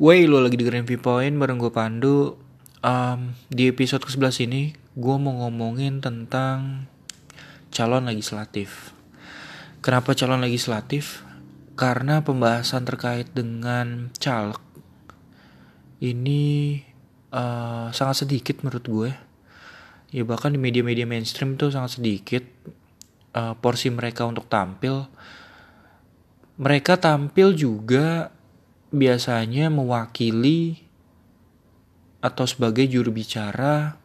Wey, lo lagi dengerin Viewpoint bareng gue Pandu. Um, di episode ke-11 ini, gue mau ngomongin tentang calon legislatif. Kenapa calon legislatif? Karena pembahasan terkait dengan caleg ini uh, sangat sedikit menurut gue. Ya bahkan di media-media mainstream tuh sangat sedikit uh, porsi mereka untuk tampil. Mereka tampil juga biasanya mewakili atau sebagai juru bicara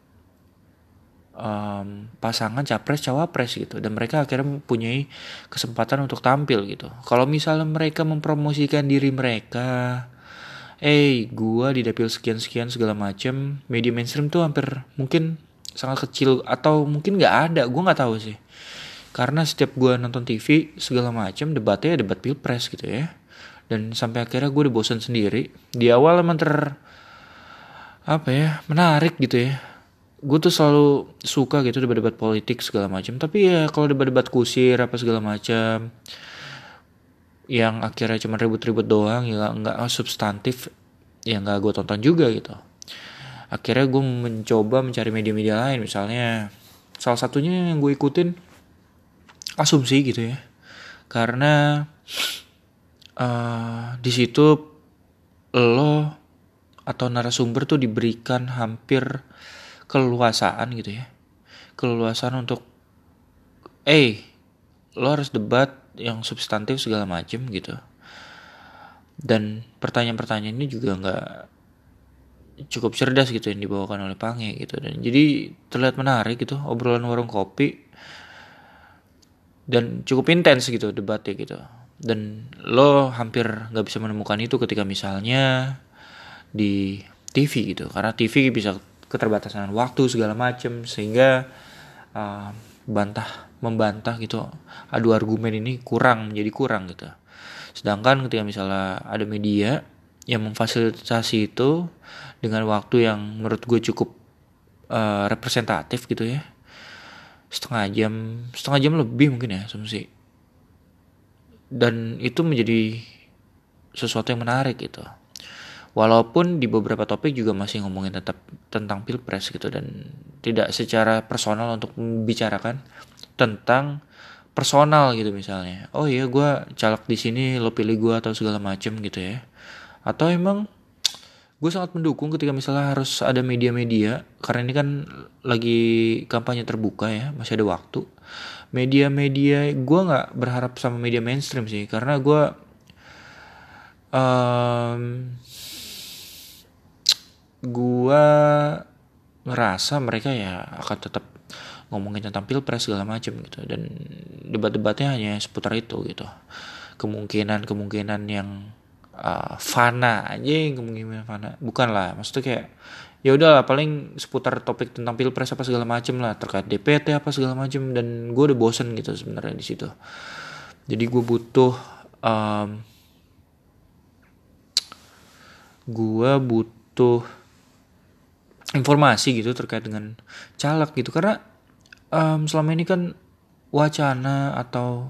um, pasangan capres cawapres gitu. Dan mereka akhirnya mempunyai kesempatan untuk tampil gitu. Kalau misalnya mereka mempromosikan diri mereka eh gua di dapil sekian sekian segala macem media mainstream tuh hampir mungkin sangat kecil atau mungkin nggak ada gua nggak tahu sih. Karena setiap gua nonton TV segala macem debatnya debat pilpres gitu ya dan sampai akhirnya gue udah sendiri. Di awal emang ter apa ya menarik gitu ya. Gue tuh selalu suka gitu debat-debat politik segala macam tapi ya kalau debat-debat kusir apa segala macam yang akhirnya cuma ribut-ribut doang ya nggak substantif ya nggak gue tonton juga gitu. Akhirnya gue mencoba mencari media-media lain. Misalnya salah satunya yang gue ikutin asumsi gitu ya. Karena uh, di situ lo atau narasumber tuh diberikan hampir keluasaan gitu ya. Keluasan untuk eh lo harus debat yang substantif segala macem gitu. Dan pertanyaan-pertanyaan ini juga nggak cukup cerdas gitu yang dibawakan oleh Pange gitu. Dan jadi terlihat menarik gitu obrolan warung kopi. Dan cukup intens gitu debatnya gitu dan lo hampir nggak bisa menemukan itu ketika misalnya di TV gitu. Karena TV bisa keterbatasan waktu segala macem sehingga uh, bantah membantah gitu. Adu argumen ini kurang menjadi kurang gitu. Sedangkan ketika misalnya ada media yang memfasilitasi itu dengan waktu yang menurut gue cukup uh, representatif gitu ya. Setengah jam setengah jam lebih mungkin ya asumsi dan itu menjadi sesuatu yang menarik gitu. Walaupun di beberapa topik juga masih ngomongin tetap tentang pilpres gitu dan tidak secara personal untuk membicarakan tentang personal gitu misalnya. Oh iya gue caleg di sini lo pilih gue atau segala macem gitu ya. Atau emang gue sangat mendukung ketika misalnya harus ada media-media karena ini kan lagi kampanye terbuka ya masih ada waktu media-media gue nggak berharap sama media mainstream sih karena gue um, gue ngerasa mereka ya akan tetap ngomongin tentang pilpres segala macam gitu dan debat-debatnya hanya seputar itu gitu. Kemungkinan kemungkinan yang uh, fana aja kemungkinan fana bukan lah maksudnya kayak ya udah paling seputar topik tentang pilpres apa segala macem lah. Terkait DPT apa segala macem. Dan gue udah bosen gitu sebenarnya di situ. Jadi gue butuh um, gue butuh informasi gitu terkait dengan caleg gitu. Karena um, selama ini kan wacana atau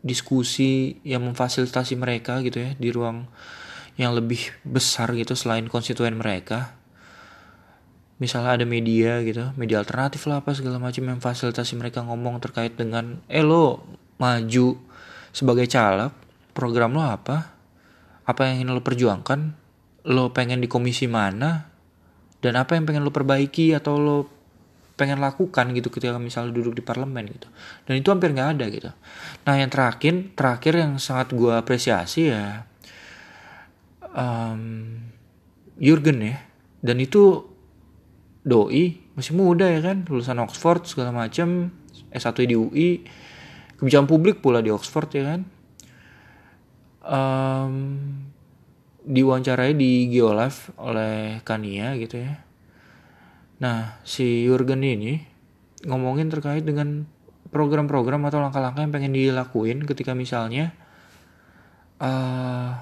diskusi yang memfasilitasi mereka gitu ya di ruang yang lebih besar gitu selain konstituen mereka misalnya ada media gitu media alternatif lah apa segala macam yang fasilitasi mereka ngomong terkait dengan eh lo maju sebagai caleg program lo apa? Apa yang ingin lo perjuangkan? Lo pengen di komisi mana? Dan apa yang pengen lo perbaiki atau lo pengen lakukan gitu ketika misalnya duduk di parlemen gitu. Dan itu hampir nggak ada gitu. Nah yang terakhir terakhir yang sangat gue apresiasi ya um, Jurgen ya. Dan itu doi masih muda ya kan? Lulusan Oxford segala macam S1 di UI kebijakan publik pula di Oxford ya kan? Um, diwawancarai di Geolive oleh Kania gitu ya. Nah si Jurgen ini ngomongin terkait dengan program-program atau langkah-langkah yang pengen dilakuin ketika misalnya uh,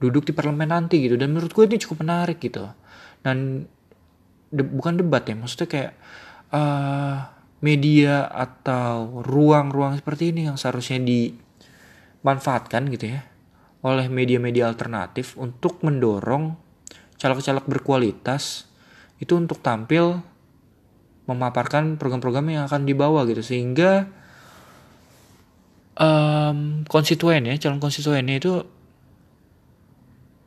duduk di parlemen nanti gitu. Dan menurut gue ini cukup menarik gitu. Dan de, bukan debat ya maksudnya kayak uh, media atau ruang-ruang seperti ini yang seharusnya dimanfaatkan gitu ya oleh media-media alternatif untuk mendorong caleg-caleg berkualitas itu untuk tampil memaparkan program-program yang akan dibawa gitu. Sehingga um, konstituen ya calon konstituennya itu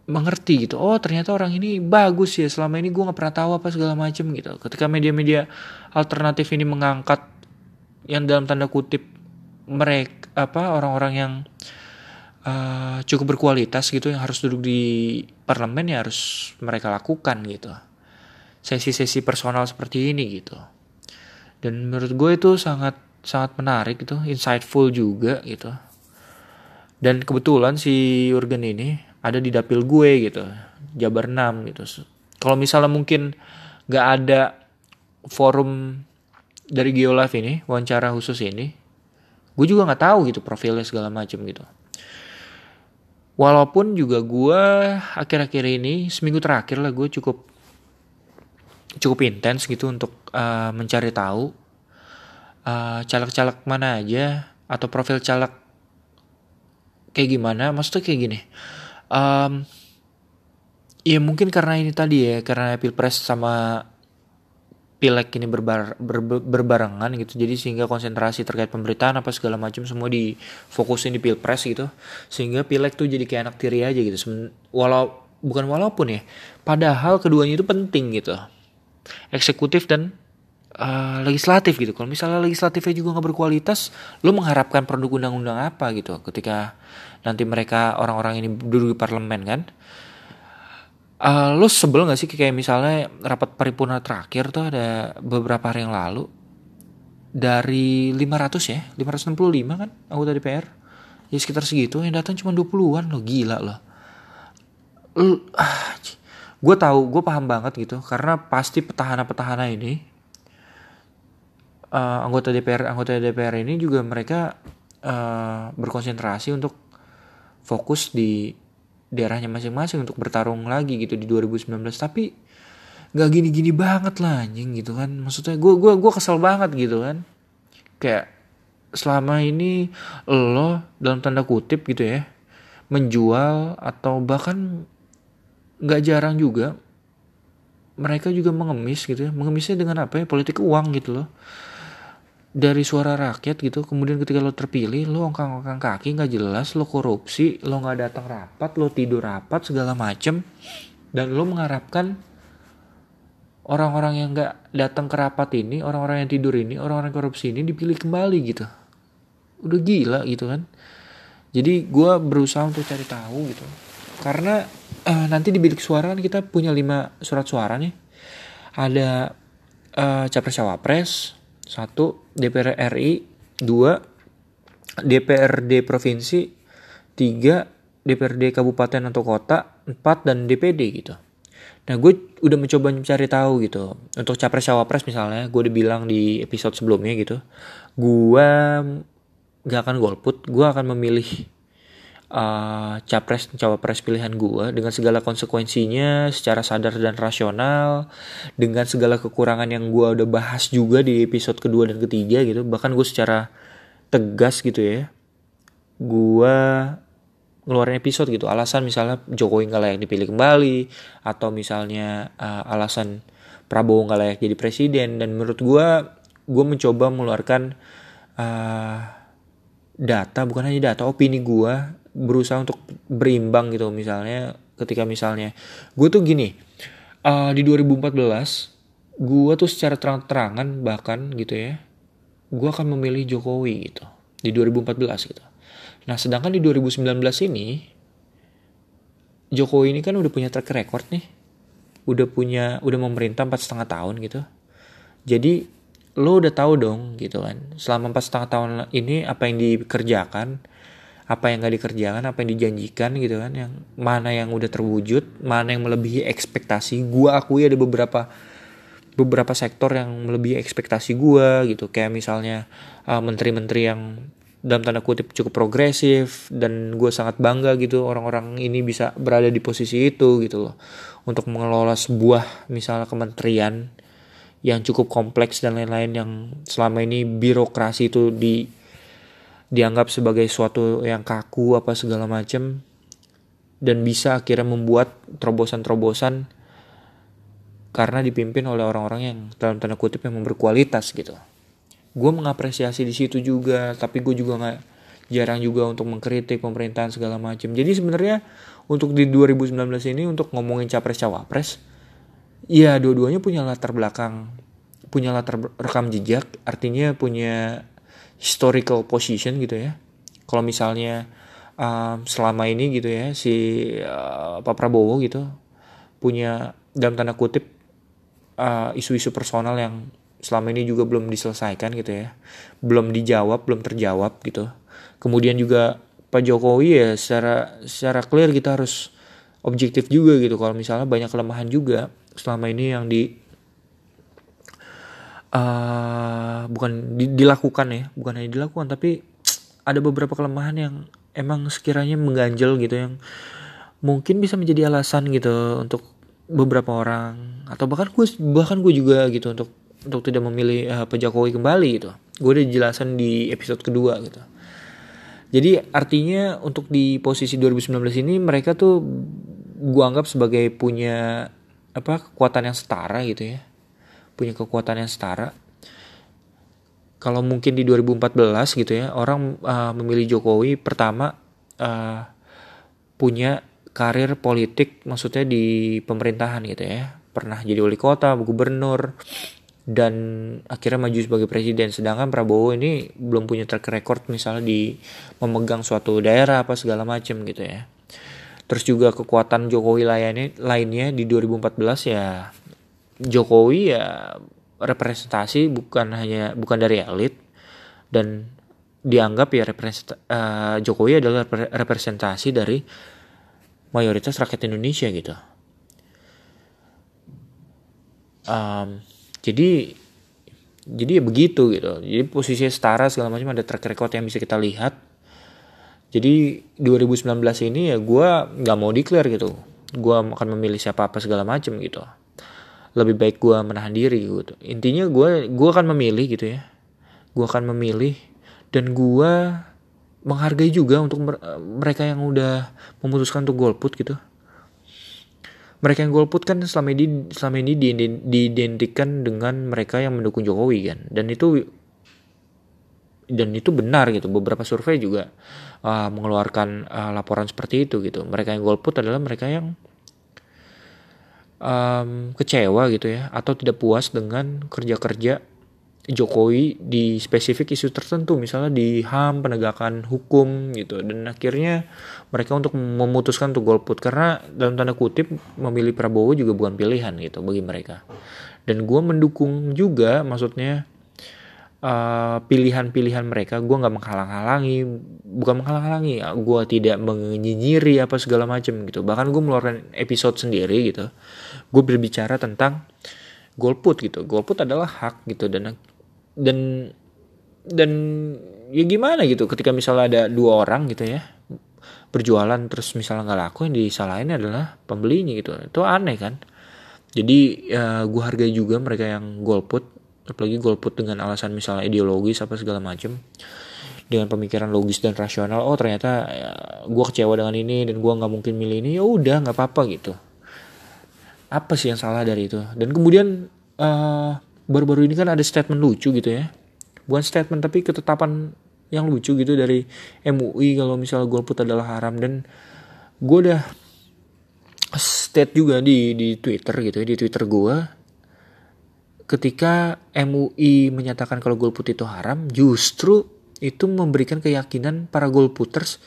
mengerti gitu oh ternyata orang ini bagus ya selama ini gue nggak pernah tahu apa segala macam gitu. Ketika media-media alternatif ini mengangkat yang dalam tanda kutip mereka apa orang-orang yang uh, cukup berkualitas gitu yang harus duduk di parlemen ya harus mereka lakukan gitu. Sesi-sesi personal seperti ini gitu. Dan menurut gue itu sangat sangat menarik gitu insightful juga gitu. Dan kebetulan si Urgen ini ada di dapil gue gitu Jabar 6 gitu. Kalau misalnya mungkin gak ada forum dari Geolive ini wawancara khusus ini gue juga nggak tahu gitu profilnya segala macam gitu. Walaupun juga gue akhir-akhir ini seminggu terakhir lah gue cukup cukup intens gitu untuk uh, mencari tahu uh, caleg-caleg mana aja atau profil caleg kayak gimana. Maksudnya kayak gini um, ya mungkin karena ini tadi ya karena pilpres sama pilek ini berbar, ber, berbarengan gitu. Jadi sehingga konsentrasi terkait pemberitaan apa segala macam semua difokusin di pilpres gitu. Sehingga pilek tuh jadi kayak anak tiri aja gitu. Walau bukan walaupun ya padahal keduanya itu penting gitu. Eksekutif dan uh, legislatif gitu. Kalau misalnya legislatifnya juga nggak berkualitas, lo mengharapkan produk undang-undang apa gitu? Ketika nanti mereka orang-orang ini duduk di parlemen kan? Uh, lo sebel gak sih kayak misalnya rapat paripurna terakhir tuh ada beberapa hari yang lalu? Dari 500 ya? 565 kan anggota DPR ya sekitar segitu. Yang datang cuma 20-an lo gila loh. Ah, gue tahu gue paham banget gitu. Karena pasti petahana-petahana ini uh, anggota DPR anggota DPR ini juga mereka uh, berkonsentrasi untuk fokus di daerahnya masing-masing untuk bertarung lagi gitu di 2019 tapi nggak gini-gini banget lah anjing gitu kan. Maksudnya gue gue gue kesel banget gitu kan. Kayak selama ini lo dalam tanda kutip gitu ya menjual atau bahkan nggak jarang juga mereka juga mengemis gitu ya. Mengemisnya dengan apa ya? Politik uang gitu loh dari suara rakyat gitu kemudian ketika lo terpilih lo ongkang-ongkang kaki nggak jelas lo korupsi lo nggak datang rapat lo tidur rapat segala macem dan lo mengharapkan orang-orang yang nggak datang ke rapat ini orang-orang yang tidur ini orang-orang korupsi ini dipilih kembali gitu. Udah gila gitu kan. Jadi gue berusaha untuk cari tahu gitu. Karena uh, nanti di bilik suara kan kita punya lima surat suara nih. Ada uh, capres cawapres satu DPR RI dua DPRD provinsi. Tiga DPRD kabupaten atau kota. Empat dan DPD gitu. Nah gue udah mencoba mencari tahu gitu. Untuk capres cawapres misalnya gue udah bilang di episode sebelumnya gitu. Gue gak akan golput. Gue akan memilih uh, capres cawapres pilihan gue dengan segala konsekuensinya secara sadar dan rasional dengan segala kekurangan yang gue udah bahas juga di episode kedua dan ketiga gitu. Bahkan gue secara tegas gitu ya gue ngeluarin episode gitu. Alasan misalnya Jokowi nggak layak dipilih kembali atau misalnya uh, alasan Prabowo nggak layak jadi presiden. Dan menurut gue gue mencoba mengeluarkan uh, data bukan hanya data opini gue berusaha untuk berimbang gitu misalnya ketika misalnya gue tuh gini uh, di 2014 gue tuh secara terang-terangan bahkan gitu ya gue akan memilih Jokowi gitu di 2014 gitu. Nah sedangkan di 2019 ini Jokowi ini kan udah punya track record nih udah punya udah memerintah empat setengah tahun gitu. Jadi lo udah tahu dong gitu kan selama empat setengah tahun ini apa yang dikerjakan apa yang gak dikerjakan apa yang dijanjikan gitu kan yang mana yang udah terwujud mana yang melebihi ekspektasi. Gue akui ada beberapa beberapa sektor yang melebihi ekspektasi gue gitu. Kayak misalnya uh, menteri-menteri yang dalam tanda kutip cukup progresif dan gue sangat bangga gitu orang-orang ini bisa berada di posisi itu gitu loh. Untuk mengelola sebuah misalnya kementerian yang cukup kompleks dan lain-lain yang selama ini birokrasi itu di dianggap sebagai suatu yang kaku apa segala macem dan bisa akhirnya membuat terobosan-terobosan karena dipimpin oleh orang-orang yang dalam tanda kutip yang berkualitas gitu. Gue mengapresiasi di situ juga, tapi gue juga nggak jarang juga untuk mengkritik pemerintahan segala macam. Jadi sebenarnya untuk di 2019 ini untuk ngomongin capres cawapres, ya dua-duanya punya latar belakang, punya latar rekam jejak, artinya punya historical position gitu ya. Kalau misalnya um, selama ini gitu ya si uh, Pak Prabowo gitu punya dalam tanda kutip uh, isu-isu uh, personal yang selama ini juga belum diselesaikan gitu ya. Belum dijawab belum terjawab gitu. Kemudian juga Pak Jokowi ya secara secara clear kita harus objektif juga gitu. Kalau misalnya banyak kelemahan juga selama ini yang di uh, bukan di, dilakukan ya bukan hanya dilakukan tapi ada beberapa kelemahan yang emang sekiranya mengganjal gitu yang mungkin bisa menjadi alasan gitu untuk beberapa orang atau bahkan gue bahkan gue juga gitu untuk untuk tidak memilih uh, Pak Jokowi kembali gitu. Gue udah jelasin di episode kedua gitu. Jadi artinya untuk di posisi 2019 ini mereka tuh gue anggap sebagai punya apa kekuatan yang setara gitu ya punya kekuatan yang setara kalau mungkin di 2014 gitu ya orang uh, memilih Jokowi pertama uh, punya karir politik maksudnya di pemerintahan gitu ya. Pernah jadi wali kota gubernur dan akhirnya maju sebagai presiden. Sedangkan Prabowo ini belum punya track record misalnya di memegang suatu daerah apa segala macam gitu ya. Terus juga kekuatan Jokowi lainnya lainnya di 2014 ya Jokowi ya representasi bukan hanya bukan dari elit dan dianggap ya represent, uh, Jokowi adalah representasi dari mayoritas rakyat Indonesia gitu. Um, jadi jadi ya begitu gitu. Jadi posisinya setara segala macam ada track record yang bisa kita lihat. Jadi 2019 ini ya gue nggak mau declare gitu. Gue akan memilih siapa apa segala macam gitu lebih baik gue menahan diri gitu. Intinya gue gue akan memilih gitu ya. Gue akan memilih dan gue menghargai juga untuk mereka yang udah memutuskan untuk golput gitu. Mereka yang golput kan selama ini selama ini diidentikan dengan mereka yang mendukung Jokowi kan. Dan itu dan itu benar gitu. Beberapa survei juga uh, mengeluarkan uh, laporan seperti itu gitu. Mereka yang golput adalah mereka yang um, kecewa gitu ya atau tidak puas dengan kerja-kerja Jokowi di spesifik isu tertentu misalnya di HAM penegakan hukum gitu. Dan akhirnya mereka untuk memutuskan untuk golput karena dalam tanda kutip memilih Prabowo juga bukan pilihan gitu bagi mereka. Dan gue mendukung juga maksudnya pilihan pilihan-pilihan mereka gue nggak menghalang-halangi bukan menghalang-halangi gue tidak menyinyiri apa segala macam gitu. Bahkan gue mengeluarkan episode sendiri gitu gue berbicara tentang golput gitu. Golput adalah hak gitu dan dan dan ya gimana gitu ketika misalnya ada dua orang gitu ya berjualan terus misalnya nggak laku yang disalahin adalah pembelinya gitu. Itu aneh kan? Jadi ya, gue hargai juga mereka yang golput apalagi golput dengan alasan misalnya ideologis apa segala macem. Dengan pemikiran logis dan rasional oh ternyata ya, gue kecewa dengan ini dan gue nggak mungkin milih ini ya udah nggak apa-apa gitu. Apa sih yang salah dari itu? Dan kemudian eh, baru-baru ini kan ada statement lucu gitu ya. Bukan statement tapi ketetapan yang lucu gitu dari MUI kalau misalnya golput adalah haram. Dan gue udah state juga di di Twitter gitu ya di Twitter gue ketika MUI menyatakan kalau golput itu haram, justru itu memberikan keyakinan para golputers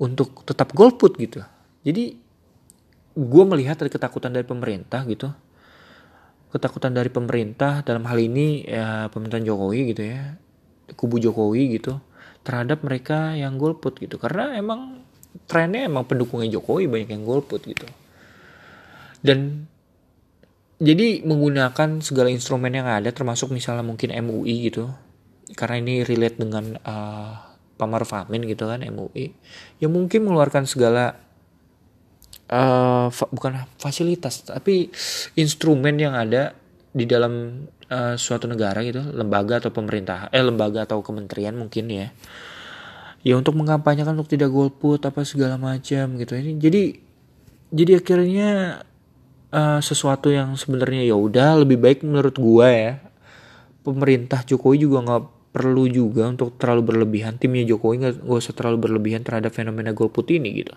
untuk tetap golput gitu. Jadi gue melihat ada ketakutan dari pemerintah gitu, ketakutan dari pemerintah dalam hal ini ya pemerintahan Jokowi gitu ya, kubu Jokowi gitu terhadap mereka yang golput gitu. Karena emang trennya emang pendukungnya Jokowi banyak yang golput gitu. Dan jadi menggunakan segala instrumen yang ada termasuk misalnya mungkin MUI gitu karena ini relate dengan uh, Pak Maruf Amin gitu kan MUI yang mungkin mengeluarkan segala uh, fa bukan fasilitas tapi instrumen yang ada di dalam uh, suatu negara gitu lembaga atau pemerintah eh lembaga atau kementerian mungkin ya. Ya untuk mengkampanyekan untuk tidak golput apa segala macam gitu. Ini jadi jadi akhirnya uh, sesuatu yang sebenarnya ya udah lebih baik menurut gua ya. Pemerintah Jokowi juga nggak perlu juga untuk terlalu berlebihan. Timnya Jokowi nggak usah terlalu berlebihan terhadap fenomena golput ini gitu.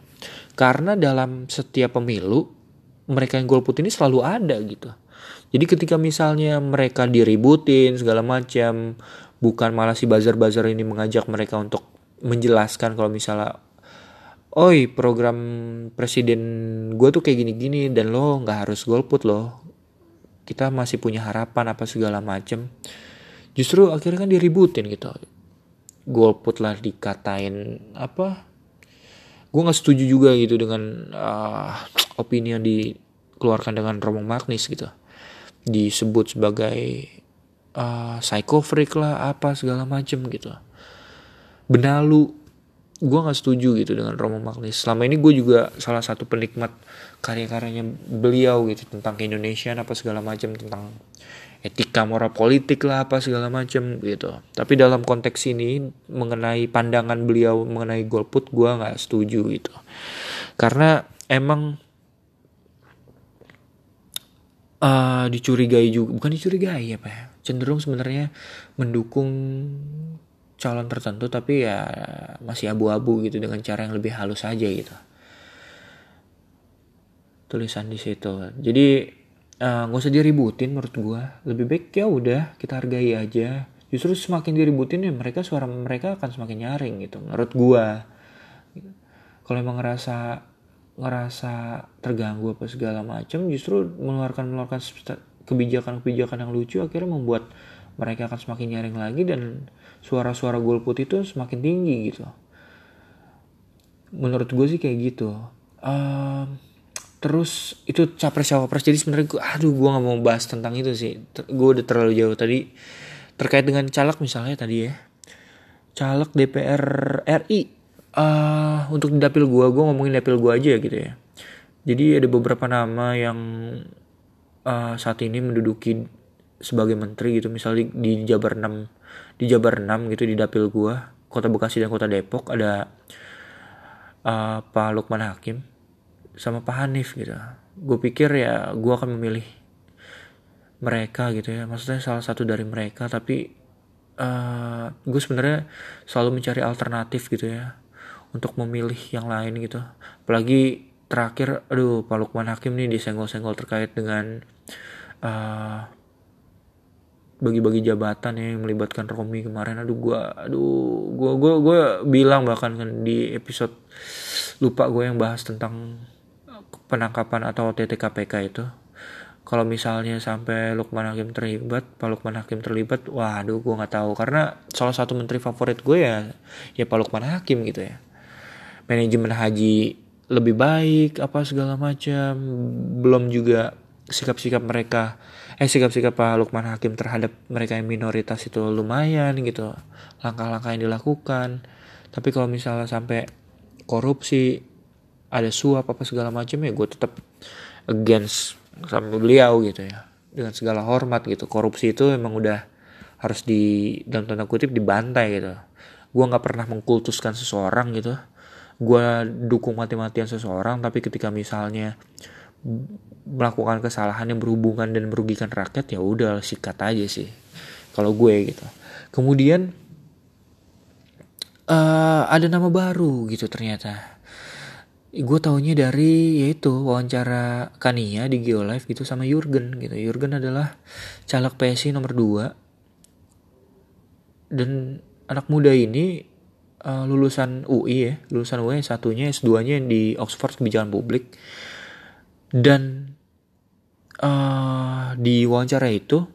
Karena dalam setiap pemilu mereka yang golput ini selalu ada gitu. Jadi ketika misalnya mereka diributin segala macam bukan malah si buzzer-buzzer ini mengajak mereka untuk menjelaskan kalau misalnya oi program presiden gue tuh kayak gini-gini dan lo nggak harus golput loh. Kita masih punya harapan apa segala macem. Justru akhirnya kan diributin gitu. Golput lah dikatain apa gue nggak setuju juga gitu dengan uh, opini yang dikeluarkan dengan Romo Magnis gitu. Disebut sebagai uh, psycho freak lah apa segala macem gitu. Benalu gue nggak setuju gitu dengan Romo Magnis. Selama ini gue juga salah satu penikmat karya-karyanya beliau gitu tentang Indonesia apa segala macam tentang etika moral politik lah apa segala macam gitu. Tapi dalam konteks ini mengenai pandangan beliau mengenai golput gue nggak setuju gitu. Karena emang uh, dicurigai juga bukan dicurigai apa ya cenderung sebenarnya mendukung calon tertentu tapi ya masih abu-abu gitu dengan cara yang lebih halus aja gitu. Tulisan di situ. Jadi eh, nggak uh, usah diributin menurut gue lebih baik ya udah kita hargai aja. Justru semakin diributin ya mereka suara mereka akan semakin nyaring gitu menurut gue kalau emang ngerasa ngerasa terganggu apa segala macam justru mengeluarkan mengeluarkan kebijakan-kebijakan yang lucu akhirnya membuat mereka akan semakin nyaring lagi dan suara-suara golput itu semakin tinggi gitu. Menurut gue sih kayak gitu. Uh, terus itu capres cawapres. Jadi sebenarnya gue aduh gue nggak mau bahas tentang itu sih. Gue udah terlalu jauh tadi. Terkait dengan caleg misalnya tadi ya. Caleg DPR RI uh, eh, untuk dapil gue gue ngomongin dapil gue aja gitu ya. Jadi ada beberapa nama yang uh, saat ini menduduki sebagai menteri gitu. Misalnya di Jabar 6 di Jabar 6 gitu di dapil gua kota Bekasi dan kota Depok ada uh, Pak Lukman Hakim sama Pak Hanif gitu. Gue pikir ya gue akan memilih mereka gitu ya. Maksudnya salah satu dari mereka tapi uh, eh, gue sebenarnya selalu mencari alternatif gitu ya untuk memilih yang lain gitu. Apalagi terakhir aduh Pak Lukman Hakim nih disenggol-senggol terkait dengan uh, bagi-bagi jabatan ya yang melibatkan Romi kemarin. Aduh gua aduh gua gua gua bilang bahkan kan di episode lupa gue yang bahas tentang penangkapan atau OTT KPK itu. Kalau misalnya sampai Lukman Hakim terlibat, Pak Lukman Hakim terlibat, waduh gue nggak tahu. Karena salah satu menteri favorit gue ya ya Pak Lukman Hakim gitu ya. Manajemen haji lebih baik apa segala macam, belum juga sikap-sikap mereka eh sikap-sikap Pak Lukman Hakim terhadap mereka yang minoritas itu lumayan gitu. Langkah-langkah yang dilakukan. Tapi kalau misalnya sampai korupsi ada suap apa segala macam ya gue tetap against sama beliau gitu ya. Dengan segala hormat gitu. Korupsi itu emang udah harus di dalam tanda kutip dibantai gitu. Gue nggak pernah mengkultuskan seseorang gitu. Gue dukung mati-matian seseorang tapi ketika misalnya melakukan kesalahan yang berhubungan dan merugikan rakyat ya udah sikat aja sih. Kalau gue gitu. Kemudian uh, ada nama baru gitu ternyata. Gue taunya dari yaitu wawancara Kania di Geolive gitu sama Jurgen gitu. Jurgen adalah caleg PSI nomor 2 dan anak muda ini uh, lulusan UI ya lulusan UI satunya S2 nya di Oxford kebijakan publik dan uh, di wawancara itu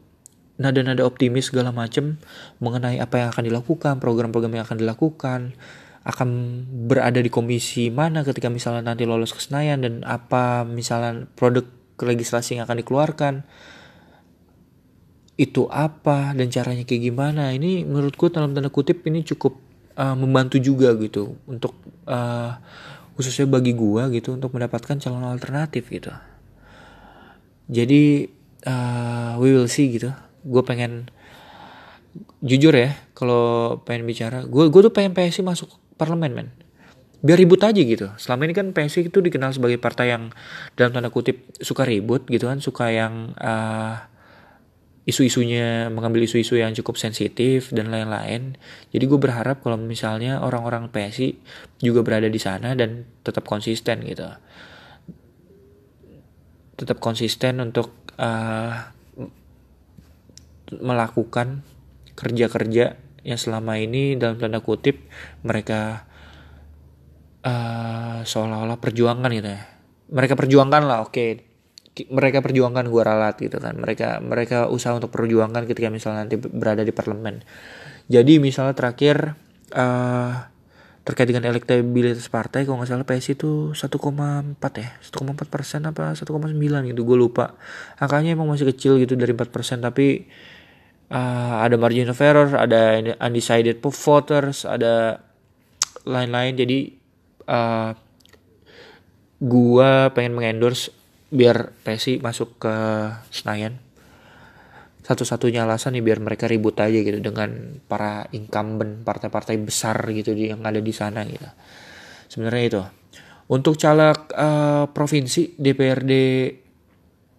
nada-nada optimis segala macam mengenai apa yang akan dilakukan, program-program yang akan dilakukan, akan berada di komisi mana ketika misalnya nanti lolos ke Senayan dan apa misalnya produk legislasi yang akan dikeluarkan itu apa dan caranya kayak gimana ini menurutku dalam tanda kutip ini cukup uh, membantu juga gitu untuk uh, khususnya bagi gua gitu untuk mendapatkan calon alternatif gitu. Jadi uh, we will see gitu. Gue pengen jujur ya kalau pengen bicara gue gue tuh pengen PSI masuk parlemen men. Biar ribut aja gitu. Selama ini kan PSI itu dikenal sebagai partai yang dalam tanda kutip suka ribut gitu kan suka yang uh, isu-isunya mengambil isu-isu yang cukup sensitif dan lain-lain. Jadi gue berharap kalau misalnya orang-orang PSI juga berada di sana dan tetap konsisten gitu. Tetap konsisten untuk uh, melakukan kerja-kerja yang selama ini dalam tanda kutip mereka uh, seolah-olah perjuangan gitu ya. Mereka perjuangkan lah, oke. Okay mereka perjuangkan gue ralat gitu kan. Mereka mereka usaha untuk perjuangkan ketika misalnya nanti berada di parlemen. Jadi misalnya terakhir uh, terkait dengan elektabilitas partai kalau nggak salah PSI itu 1,4 ya? 1,4 persen apa 1,9 gitu gue lupa. Angkanya emang masih kecil gitu dari 4 persen tapi uh, ada margin of error ada undecided voters ada lain-lain. Jadi uh, gua pengen mengendorse biar PSI masuk ke Senayan. Satu-satunya alasan nih biar mereka ribut aja gitu dengan para incumbent partai-partai besar gitu yang ada di sana gitu. Sebenarnya itu. Untuk caleg uh, provinsi DPRD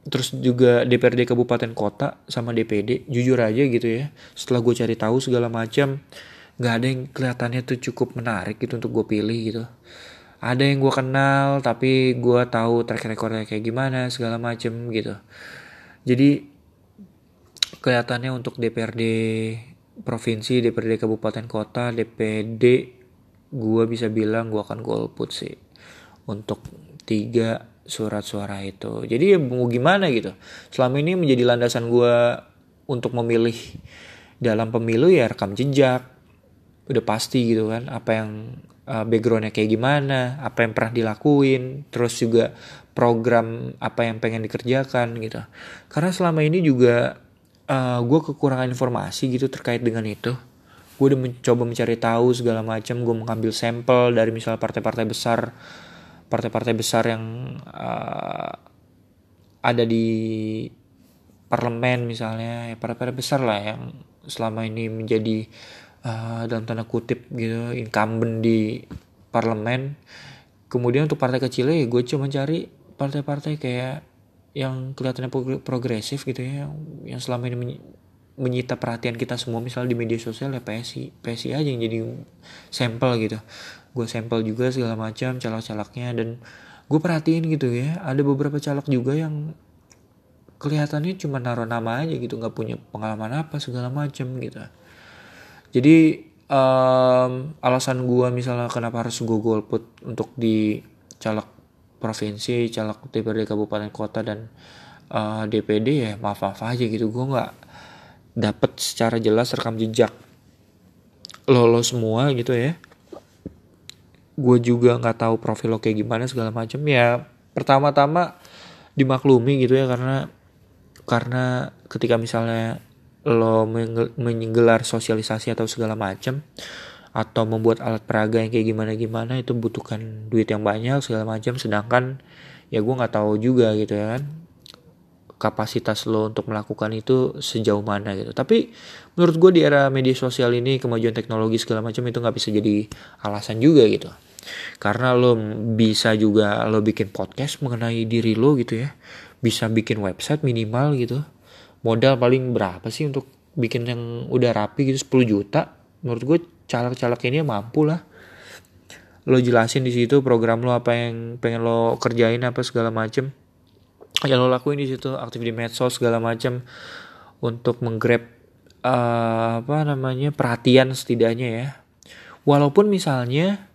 terus juga DPRD kabupaten kota sama DPD jujur aja gitu ya. Setelah gue cari tahu segala macam nggak ada yang kelihatannya tuh cukup menarik gitu untuk gue pilih gitu ada yang gue kenal tapi gue tahu track recordnya kayak gimana segala macem gitu. Jadi kelihatannya untuk DPRD provinsi DPRD kabupaten kota DPD gue bisa bilang gue akan golput sih untuk tiga surat suara itu. Jadi ya mau gimana gitu? Selama ini menjadi landasan gue untuk memilih dalam pemilu ya rekam jejak. Udah pasti gitu kan apa yang uh, backgroundnya kayak gimana, apa yang pernah dilakuin, terus juga program apa yang pengen dikerjakan gitu. Karena selama ini juga uh, gue kekurangan informasi gitu terkait dengan itu. Gue udah mencoba mencari tahu segala macam, gue mengambil sampel dari misalnya partai-partai besar, partai-partai besar yang uh, ada di parlemen misalnya, ya partai-partai besar lah yang selama ini menjadi uh, dalam tanda kutip gitu incumbent di parlemen. Kemudian untuk partai kecil ya gue cuma cari partai-partai kayak yang kelihatannya progresif gitu ya yang, selama ini menyita perhatian kita semua misalnya di media sosial ya PSI PSI aja yang jadi sampel gitu. Gue sampel juga segala macam caleg-calegnya dan gue perhatiin gitu ya ada beberapa caleg juga yang kelihatannya cuma naruh nama aja gitu nggak punya pengalaman apa segala macam gitu jadi um, alasan gue misalnya kenapa harus gue golput untuk di caleg provinsi caleg DPRD kabupaten kota dan uh, eh, DPD ya maaf maaf aja gitu. Gue nggak dapet secara jelas rekam jejak lo lo semua gitu ya. Gue juga nggak tahu profil lo kayak gimana segala macam ya pertama-tama dimaklumi gitu ya karena karena ketika misalnya lo menggelar sosialisasi atau segala macam atau membuat alat peraga yang kayak gimana gimana itu butuhkan duit yang banyak segala macam sedangkan ya gue nggak tahu juga gitu ya kan kapasitas lo untuk melakukan itu sejauh mana gitu. Tapi menurut gue di era media sosial ini kemajuan teknologi segala macam itu nggak bisa jadi alasan juga gitu. Karena lo bisa juga lo bikin podcast mengenai diri lo gitu ya bisa bikin website minimal gitu modal paling berapa sih untuk bikin yang udah rapi gitu 10 juta? Menurut gue caleg-caleg ini mampu lah. Lo jelasin di situ program lo apa yang pengen lo kerjain apa segala macem. Yang lo lakuin di situ aktif di medsos segala macem untuk menggrab uh, apa namanya perhatian setidaknya ya. Walaupun misalnya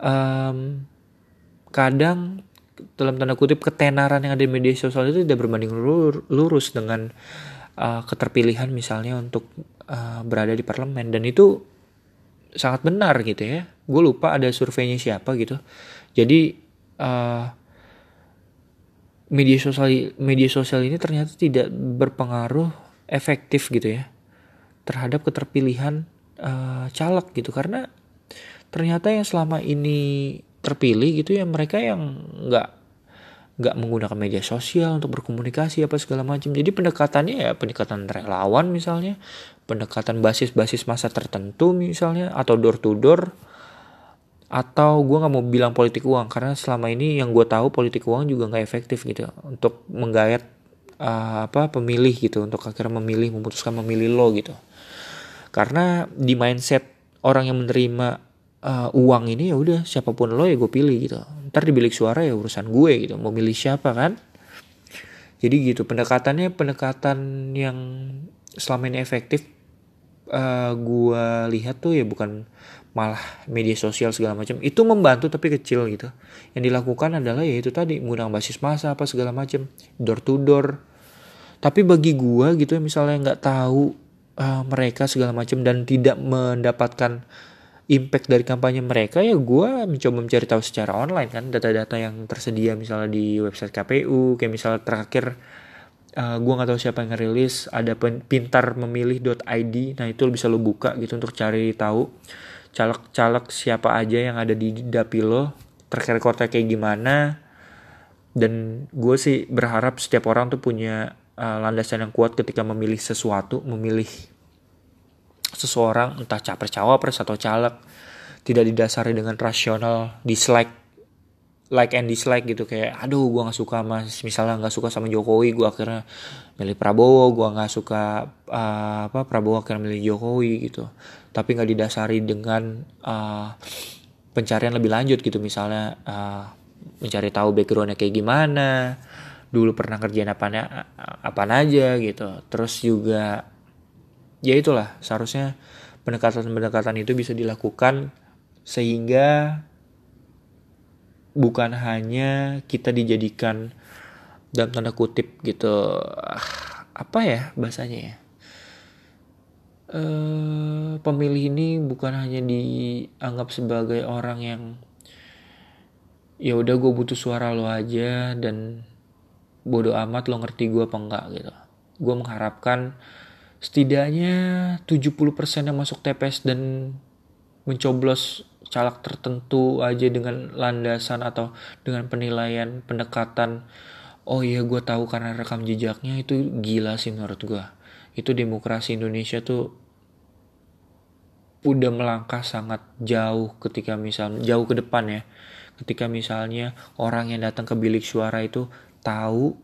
um, kadang dalam tanda kutip ketenaran yang ada di media sosial itu tidak berbanding lurus dengan uh, keterpilihan misalnya untuk uh, berada di parlemen. Dan itu sangat benar gitu ya. Gue lupa ada surveinya siapa gitu. Jadi uh, media sosial media sosial ini ternyata tidak berpengaruh efektif gitu ya terhadap keterpilihan uh, caleg gitu. Karena ternyata yang selama ini terpilih gitu ya mereka yang nggak nggak menggunakan media sosial untuk berkomunikasi apa segala macam. Jadi pendekatannya ya pendekatan relawan misalnya pendekatan basis-basis masa tertentu misalnya atau door to door atau gue nggak mau bilang politik uang karena selama ini yang gue tahu politik uang juga nggak efektif gitu untuk menggayat uh, apa pemilih gitu untuk akhirnya memilih memutuskan memilih lo gitu. Karena di mindset orang yang menerima uh, uang ini ya udah siapa pun lo ya gue pilih gitu. Ntar di bilik suara ya urusan gue gitu. Mau milih siapa kan? Jadi gitu pendekatannya pendekatan yang selama ini efektif uh, gue lihat tuh ya bukan malah media sosial segala macam. Itu membantu tapi kecil gitu. Yang dilakukan adalah ya itu tadi menggunakan basis masa apa segala macam door to door. Tapi bagi gua gitu ya misalnya nggak tahu uh, mereka segala macam dan tidak mendapatkan impact dari kampanye mereka ya gua mencoba mencari tahu secara online kan data-data yang tersedia misalnya di website KPU kayak misalnya terakhir uh, gua nggak tahu siapa yang ngerilis ada pintar memilih.id nah itu bisa lo buka gitu untuk cari tahu caleg-caleg siapa aja yang ada di dapil lo track recordnya kayak gimana. Dan gue sih berharap setiap orang tuh punya uh, landasan yang kuat ketika memilih sesuatu memilih seseorang entah capres cawapres atau caleg tidak didasari dengan rasional dislike like and dislike gitu. Kayak aduh gue nggak suka mas misalnya nggak suka sama Jokowi gue akhirnya milih Prabowo gue nggak suka uh, apa Prabowo akhirnya milih Jokowi gitu. Tapi nggak didasari dengan uh, pencarian lebih lanjut gitu. Misalnya uh, mencari tahu backgroundnya kayak gimana dulu pernah kerjaan apa apa aja gitu. Terus juga ya itulah seharusnya pendekatan-pendekatan itu bisa dilakukan sehingga bukan hanya kita dijadikan dalam tanda kutip gitu apa ya bahasanya ya? E, pemilih ini bukan hanya dianggap sebagai orang yang ya udah gue butuh suara lo aja dan bodoh amat lo ngerti gue apa enggak gitu. Gue mengharapkan setidaknya 70% yang masuk TPS dan mencoblos caleg tertentu aja dengan landasan atau dengan penilaian pendekatan oh iya gue tahu karena rekam jejaknya itu gila sih menurut gue itu demokrasi Indonesia tuh udah melangkah sangat jauh ketika misalnya jauh ke depan ya. Ketika misalnya orang yang datang ke bilik suara itu tahu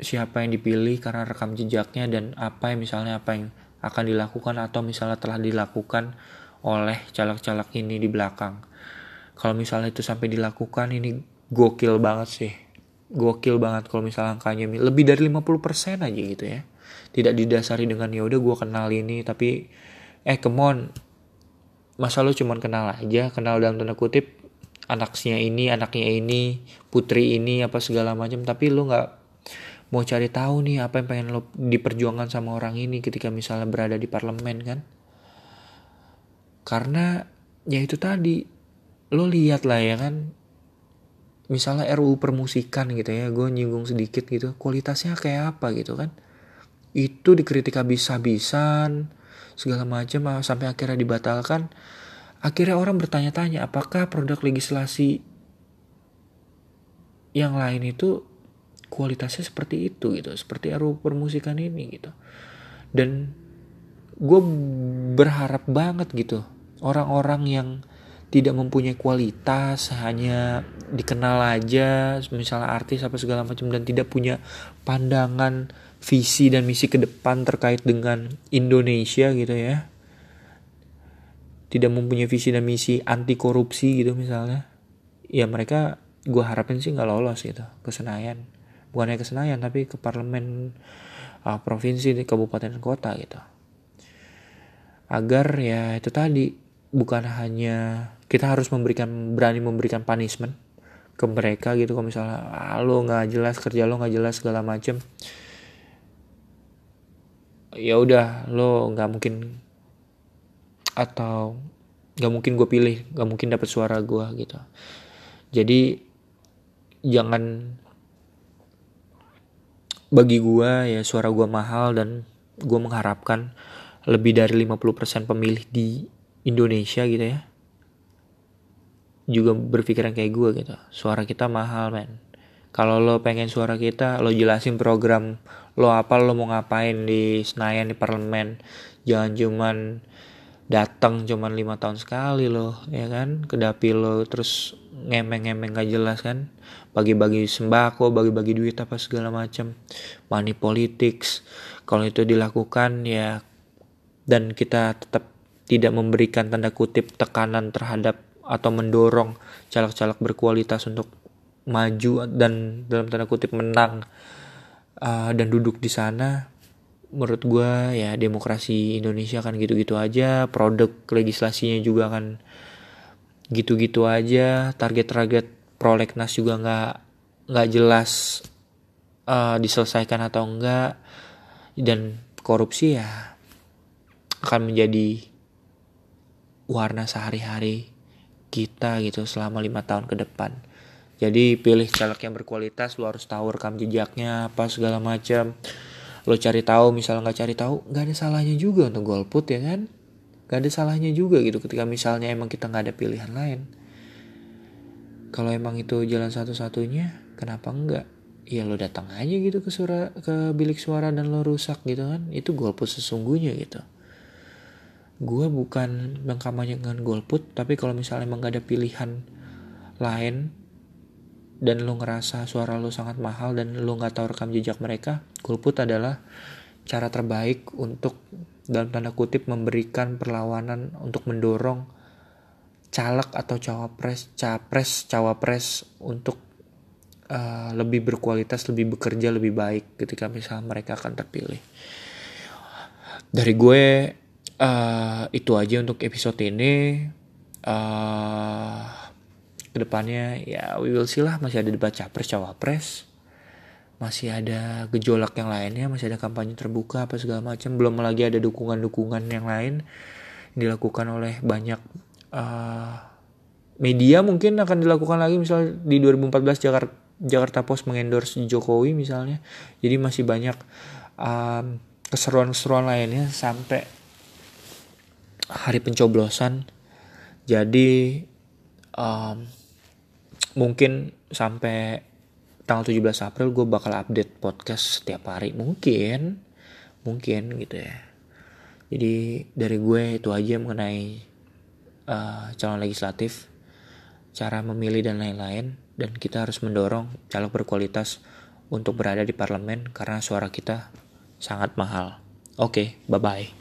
siapa yang dipilih karena rekam jejaknya dan apa yang misalnya apa yang akan dilakukan atau misalnya telah dilakukan oleh caleg-caleg ini di belakang. Kalau misalnya itu sampai dilakukan ini gokil banget sih. Gokil banget kalau misalnya angkanya lebih dari 50% aja gitu ya. Tidak didasari dengan ya udah gue kenal ini tapi eh come on masa lu cuman kenal aja kenal dalam tanda kutip anaknya ini anaknya ini putri ini apa segala macam tapi lu nggak mau cari tahu nih apa yang pengen lo diperjuangkan sama orang ini ketika misalnya berada di parlemen kan? Karena ya itu tadi lo lihat lah ya kan misalnya RUU permusikan gitu ya gue nyinggung sedikit gitu kualitasnya kayak apa gitu kan? Itu dikritik habis-habisan segala macam ah, sampai akhirnya dibatalkan. Akhirnya orang bertanya-tanya apakah produk legislasi yang lain itu kualitasnya seperti itu gitu seperti RUU permusikan ini gitu. Dan gue berharap banget gitu orang-orang yang tidak mempunyai kualitas hanya dikenal aja misalnya artis apa segala macam dan tidak punya pandangan visi dan misi ke depan terkait dengan Indonesia gitu ya. Tidak mempunyai visi dan misi anti korupsi gitu misalnya. Ya mereka gue harapin sih nggak lolos gitu ke Senayan bukannya ke Senayan tapi ke parlemen uh, provinsi di kabupaten kota gitu. Agar ya itu tadi bukan hanya kita harus memberikan berani memberikan punishment ke mereka gitu. Kalau misalnya ah, lo nggak jelas kerja lo nggak jelas segala macem. Ya udah lo nggak mungkin atau nggak mungkin gue pilih nggak mungkin dapat suara gue gitu. Jadi jangan bagi gue ya suara gue mahal dan gue mengharapkan lebih dari 50% pemilih di Indonesia gitu ya juga berpikiran kayak gue gitu. Suara kita mahal men. Kalau lo pengen suara kita lo jelasin program lo apa lo mau ngapain di Senayan di parlemen. Jangan cuman datang cuman lima tahun sekali loh ya kan? Ke dapil lo terus ngemeng-ngemeng gak jelas kan? Bagi-bagi sembako bagi-bagi duit apa segala macam money politics. Kalau itu dilakukan ya dan kita tetap tidak memberikan tanda kutip tekanan terhadap atau mendorong caleg-caleg berkualitas untuk maju dan dalam tanda kutip menang uh, dan duduk di sana menurut gue ya demokrasi Indonesia kan gitu-gitu aja produk legislasinya juga kan gitu-gitu aja target-target prolegnas juga nggak nggak jelas uh, diselesaikan atau enggak dan korupsi ya akan menjadi warna sehari-hari kita gitu selama lima tahun ke depan. Jadi pilih caleg yang berkualitas lu harus tahu rekam jejaknya apa segala macam lo cari tahu misalnya nggak cari tahu nggak ada salahnya juga untuk golput ya kan? Nggak ada salahnya juga gitu ketika misalnya emang kita nggak ada pilihan lain. Kalau emang itu jalan satu-satunya kenapa enggak ya lo datang aja gitu ke suara ke bilik suara dan lo rusak gitu kan? Itu golput sesungguhnya gitu. Gue bukan mengkampanyekan golput tapi kalau misalnya emang gak ada pilihan lain dan lo ngerasa suara lo sangat mahal dan lo nggak tahu rekam jejak mereka, golput adalah cara terbaik untuk dalam tanda kutip memberikan perlawanan untuk mendorong caleg atau cawapres, capres, cawapres untuk uh, lebih berkualitas, lebih bekerja lebih baik ketika misalnya mereka akan terpilih. Dari gue uh, itu aja untuk episode ini. Uh, ke depannya ya we will see lah. Masih ada debat capres cawapres. Masih ada gejolak yang lainnya masih ada kampanye terbuka apa segala macam. Belum lagi ada dukungan-dukungan yang lain yang dilakukan oleh banyak uh, media mungkin akan dilakukan lagi. Misal di 2014 Jakarta Jakarta Post mengendorse Jokowi misalnya. Jadi masih banyak um, keseruan-keseruan lainnya sampai hari pencoblosan. Jadi um, mungkin sampai tanggal 17 April gue bakal update podcast setiap hari. Mungkin mungkin gitu ya. Jadi dari gue itu aja mengenai uh, calon legislatif cara memilih dan lain-lain dan kita harus mendorong caleg berkualitas untuk berada di parlemen karena suara kita sangat mahal. Oke okay, bye bye